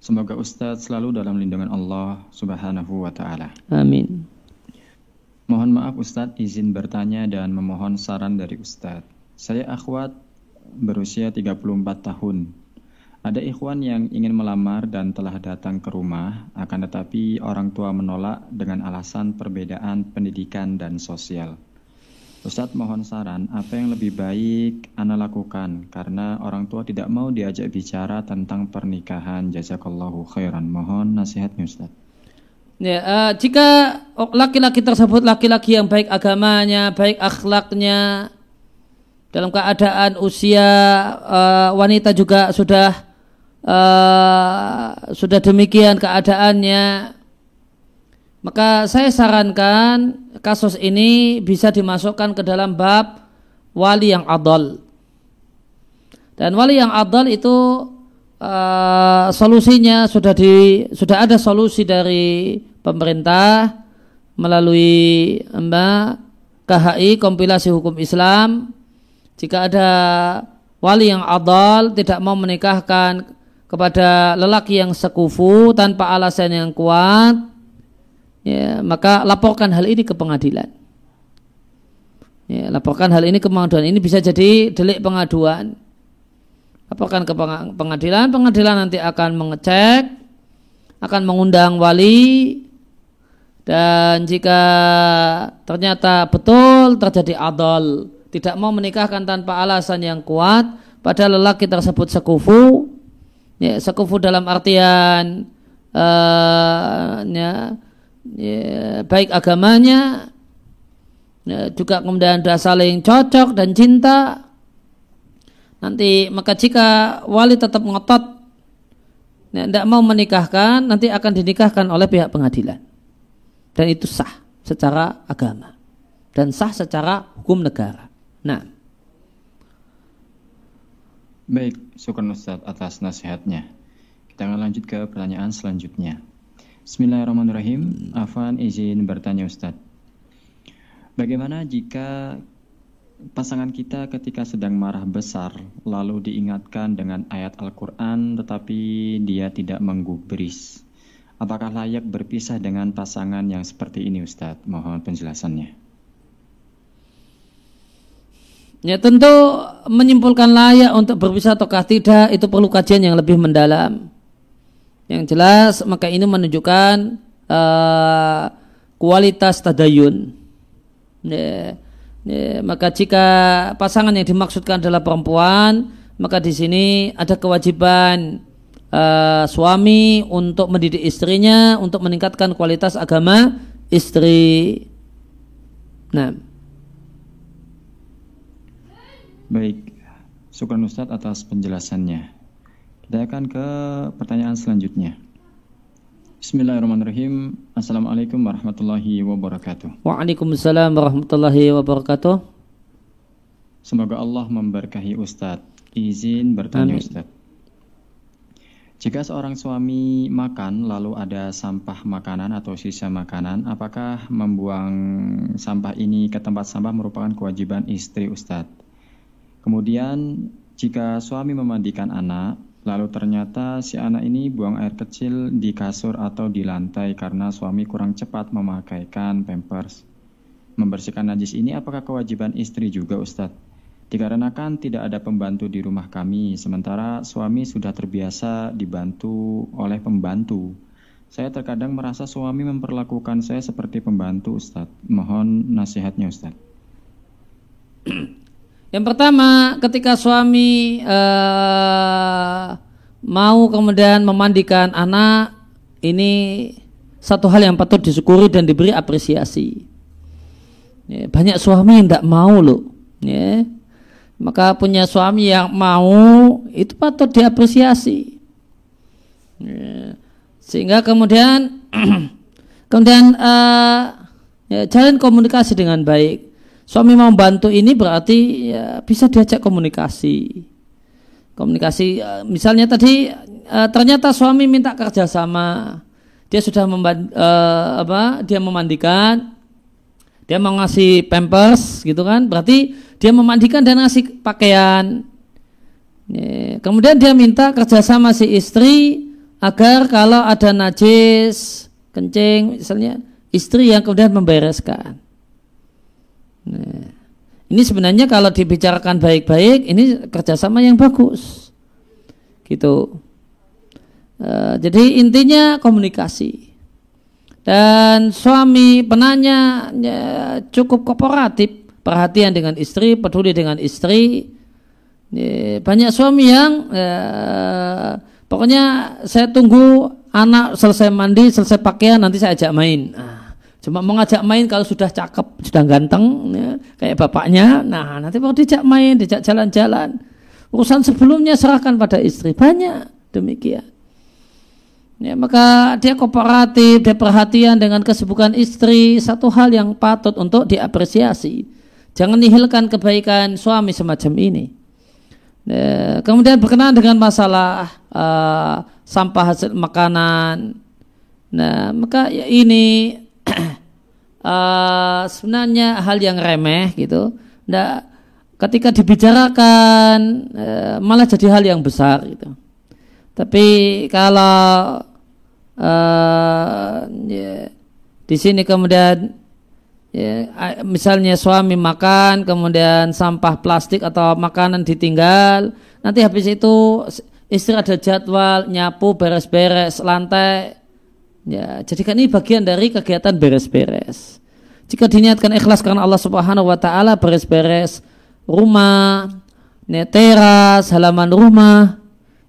Semoga Ustadz selalu dalam lindungan Allah Subhanahu wa taala. Amin. Mohon maaf Ustadz, izin bertanya dan memohon saran dari Ustadz. Saya akhwat berusia 34 tahun. Ada ikhwan yang ingin melamar dan telah datang ke rumah, akan tetapi orang tua menolak dengan alasan perbedaan pendidikan dan sosial. Ustadz mohon saran, apa yang lebih baik Anda lakukan? Karena orang tua tidak mau diajak bicara tentang pernikahan. Jazakallahu khairan. Mohon nasihatnya Ustadz. Ya, uh, jika laki-laki tersebut laki-laki yang baik agamanya, baik akhlaknya, dalam keadaan usia uh, wanita juga sudah uh, sudah demikian keadaannya, maka saya sarankan kasus ini bisa dimasukkan ke dalam bab wali yang adol. Dan wali yang adol itu uh, solusinya sudah di sudah ada solusi dari pemerintah melalui Mbak KHI kompilasi hukum Islam jika ada wali yang adal tidak mau menikahkan kepada lelaki yang sekufu tanpa alasan yang kuat ya, maka laporkan hal ini ke pengadilan. Ya, laporkan hal ini ke pengadilan ini bisa jadi delik pengaduan. Laporkan ke pengadilan. Pengadilan nanti akan mengecek akan mengundang wali. Dan jika ternyata betul terjadi adol tidak mau menikahkan tanpa alasan yang kuat pada lelaki tersebut sekufu ya, sekufu dalam artian uh, ya, ya, baik agamanya ya, juga kemudian ada saling cocok dan cinta nanti maka jika wali tetap ngotot ya, mau menikahkan nanti akan dinikahkan oleh pihak pengadilan dan itu sah secara agama dan sah secara hukum negara. Nah, baik, syukur Ustaz atas nasihatnya. Kita akan lanjut ke pertanyaan selanjutnya. Bismillahirrahmanirrahim. Afan izin bertanya Ustaz. Bagaimana jika pasangan kita ketika sedang marah besar lalu diingatkan dengan ayat Al-Quran tetapi dia tidak menggubris. Apakah layak berpisah dengan pasangan yang seperti ini Ustadz? Mohon penjelasannya. Ya tentu menyimpulkan layak untuk berpisah ataukah tidak itu perlu kajian yang lebih mendalam. Yang jelas maka ini menunjukkan uh, kualitas tadayun. Ya, ya, maka jika pasangan yang dimaksudkan adalah perempuan, maka di sini ada kewajiban uh, suami untuk mendidik istrinya untuk meningkatkan kualitas agama istri. Nah. Baik, syukur Ustadz atas penjelasannya. Kita akan ke pertanyaan selanjutnya. Bismillahirrahmanirrahim. Assalamualaikum warahmatullahi wabarakatuh. Waalaikumsalam warahmatullahi wabarakatuh. Semoga Allah memberkahi Ustadz. Izin bertanya Amin. Ustadz. Jika seorang suami makan lalu ada sampah makanan atau sisa makanan, apakah membuang sampah ini ke tempat sampah merupakan kewajiban istri Ustadz? Kemudian jika suami memandikan anak, Lalu ternyata si anak ini buang air kecil di kasur atau di lantai karena suami kurang cepat memakaikan pampers. Membersihkan najis ini apakah kewajiban istri juga Ustadz? Dikarenakan tidak ada pembantu di rumah kami, sementara suami sudah terbiasa dibantu oleh pembantu. Saya terkadang merasa suami memperlakukan saya seperti pembantu Ustadz. Mohon nasihatnya Ustadz. Yang pertama, ketika suami uh, mau kemudian memandikan anak, ini satu hal yang patut disyukuri dan diberi apresiasi. Ya, banyak suami yang tidak mau loh. Ya. Maka punya suami yang mau itu patut diapresiasi. Ya. Sehingga kemudian kemudian uh, ya, jalan komunikasi dengan baik suami mau bantu ini berarti ya, bisa diajak komunikasi. Komunikasi, ya, misalnya tadi uh, ternyata suami minta kerjasama, dia sudah uh, apa? Dia memandikan, dia mau ngasih pampers, gitu kan? Berarti dia memandikan dan ngasih pakaian. Ya, kemudian dia minta kerjasama si istri agar kalau ada najis, kencing, misalnya istri yang kemudian membereskan. Nah, ini sebenarnya kalau dibicarakan baik-baik, ini kerjasama yang bagus. Gitu. Uh, jadi intinya komunikasi. Dan suami penanya ya, cukup kooperatif, perhatian dengan istri, peduli dengan istri. Ya, banyak suami yang ya, pokoknya saya tunggu anak selesai mandi, selesai pakaian, nanti saya ajak main. Nah, Cuma mau ngajak main kalau sudah cakep, sudah ganteng, ya, kayak bapaknya. Nah, nanti mau dijak main, dijak jalan-jalan. Urusan sebelumnya serahkan pada istri. Banyak demikian. Ya, maka dia kooperatif, dia perhatian dengan kesibukan istri, satu hal yang patut untuk diapresiasi. Jangan nihilkan kebaikan suami semacam ini. Ya, kemudian berkenaan dengan masalah uh, sampah hasil makanan. Nah, maka ya ini uh, sebenarnya hal yang remeh gitu. Nggak, ketika dibicarakan uh, malah jadi hal yang besar gitu. Tapi kalau uh, ya, di sini kemudian ya, misalnya suami makan kemudian sampah plastik atau makanan ditinggal, nanti habis itu istri ada jadwal nyapu beres-beres lantai Ya, jadikan ini bagian dari kegiatan beres-beres. Jika diniatkan ikhlas karena Allah Subhanahu wa taala beres-beres rumah, teras, halaman rumah,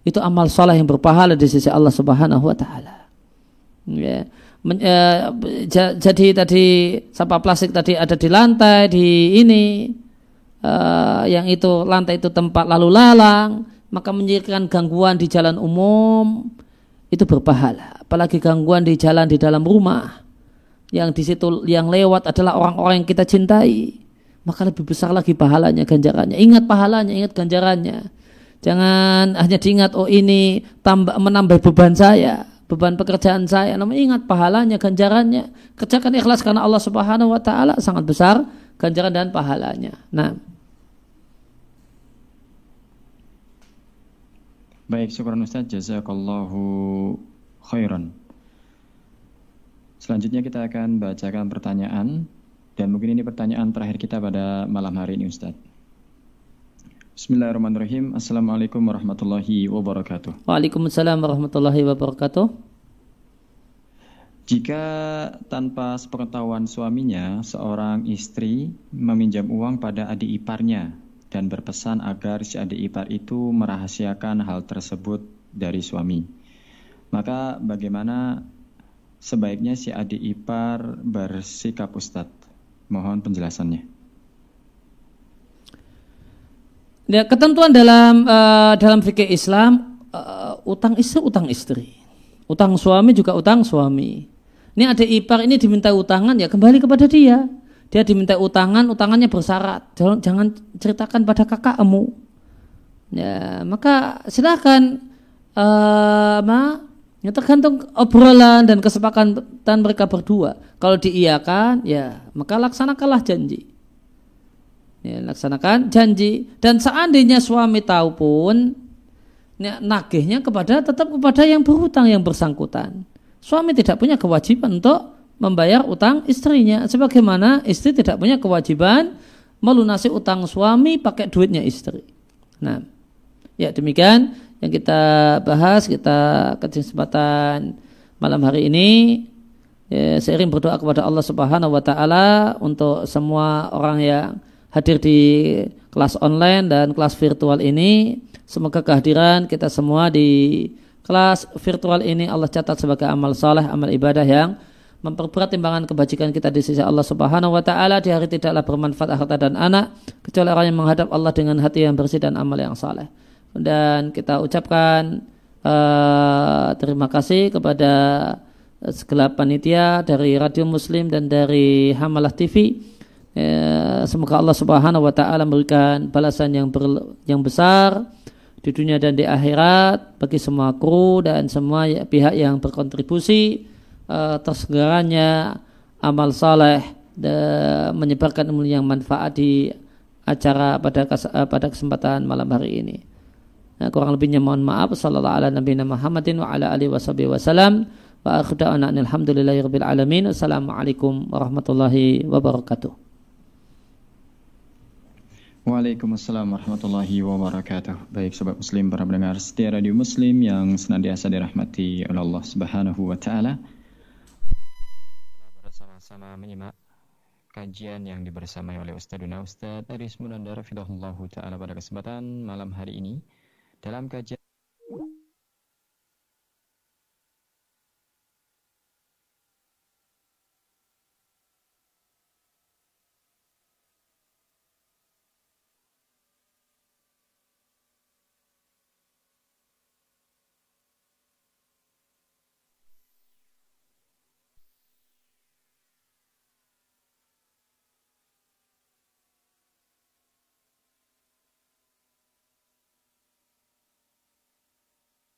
itu amal soleh yang berpahala di sisi Allah Subhanahu wa taala. Ya. Men, ya, jadi tadi sampah plastik tadi ada di lantai di ini uh, yang itu lantai itu tempat lalu lalang maka menyebabkan gangguan di jalan umum itu berpahala. Apalagi gangguan di jalan di dalam rumah yang di situ yang lewat adalah orang-orang yang kita cintai, maka lebih besar lagi pahalanya, ganjarannya. Ingat pahalanya, ingat ganjarannya. Jangan hanya diingat oh ini tambah menambah beban saya, beban pekerjaan saya. Namun ingat pahalanya, ganjarannya. Kerjakan ikhlas karena Allah Subhanahu wa taala sangat besar ganjaran dan pahalanya. Nah, Baik, syukur Ustaz, jazakallahu khairan. Selanjutnya kita akan bacakan pertanyaan dan mungkin ini pertanyaan terakhir kita pada malam hari ini Ustaz. Bismillahirrahmanirrahim. Assalamualaikum warahmatullahi wabarakatuh. Waalaikumsalam warahmatullahi wabarakatuh. Jika tanpa sepengetahuan suaminya, seorang istri meminjam uang pada adik iparnya dan berpesan agar si adik ipar itu merahasiakan hal tersebut dari suami. Maka bagaimana sebaiknya si adik ipar bersikap Ustadz? Mohon penjelasannya. Ya, ketentuan dalam uh, dalam fikih Islam uh, utang istri utang istri, utang suami juga utang suami. Ini ada ipar ini diminta utangan ya kembali kepada dia. Dia diminta utangan, utangannya bersyarat. Jangan, jangan ceritakan pada kakakmu. Ya, maka silakan uh, ma, ya tergantung obrolan dan kesepakatan mereka berdua. Kalau diiyakan, ya maka laksanakanlah janji ya, laksanakan janji dan seandainya suami tahu pun ya, nagihnya kepada tetap kepada yang berhutang yang bersangkutan suami tidak punya kewajiban untuk membayar utang istrinya sebagaimana istri tidak punya kewajiban melunasi utang suami pakai duitnya istri nah ya demikian yang kita bahas kita kesempatan malam hari ini ya, seiring berdoa kepada Allah Subhanahu wa taala untuk semua orang yang hadir di kelas online dan kelas virtual ini. Semoga kehadiran kita semua di kelas virtual ini Allah catat sebagai amal soleh, amal ibadah yang memperberat timbangan kebajikan kita di sisi Allah Subhanahu wa taala. Di hari tidaklah bermanfaat harta dan anak kecuali orang yang menghadap Allah dengan hati yang bersih dan amal yang saleh. Dan kita ucapkan uh, terima kasih kepada segala panitia dari Radio Muslim dan dari Hamalah TV Ya, semoga Allah Subhanahu wa taala memberikan balasan yang ber, yang besar di dunia dan di akhirat bagi semua kru dan semua pihak yang berkontribusi uh, amal saleh dan menyebarkan ilmu yang manfaat di acara pada uh, pada kesempatan malam hari ini. Nah, kurang lebihnya mohon maaf. Sallallahu ala wa wasallam. Wa. Assalamualaikum warahmatullahi wabarakatuh. Waalaikumsalam warahmatullahi wabarakatuh. Baik sobat muslim para pendengar setia radio muslim yang senantiasa dirahmati oleh Allah Subhanahu wa taala. Bersama-sama menyimak kajian yang dibersamai oleh Ustaduna Ustadz Aris Munandar Fidahullah taala pada kesempatan malam hari ini. Dalam kajian